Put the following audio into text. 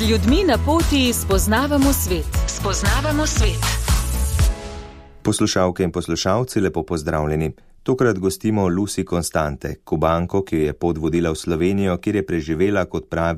Ljudmi na poti spoznavamo svet. Spoznavamo svet. Poslušalke in poslušalci, lepo pozdravljeni. Tokrat gostimo Lucy Konstante, kubanko, ki jo je pot vodila v Slovenijo, kjer je preživela, kot pravi,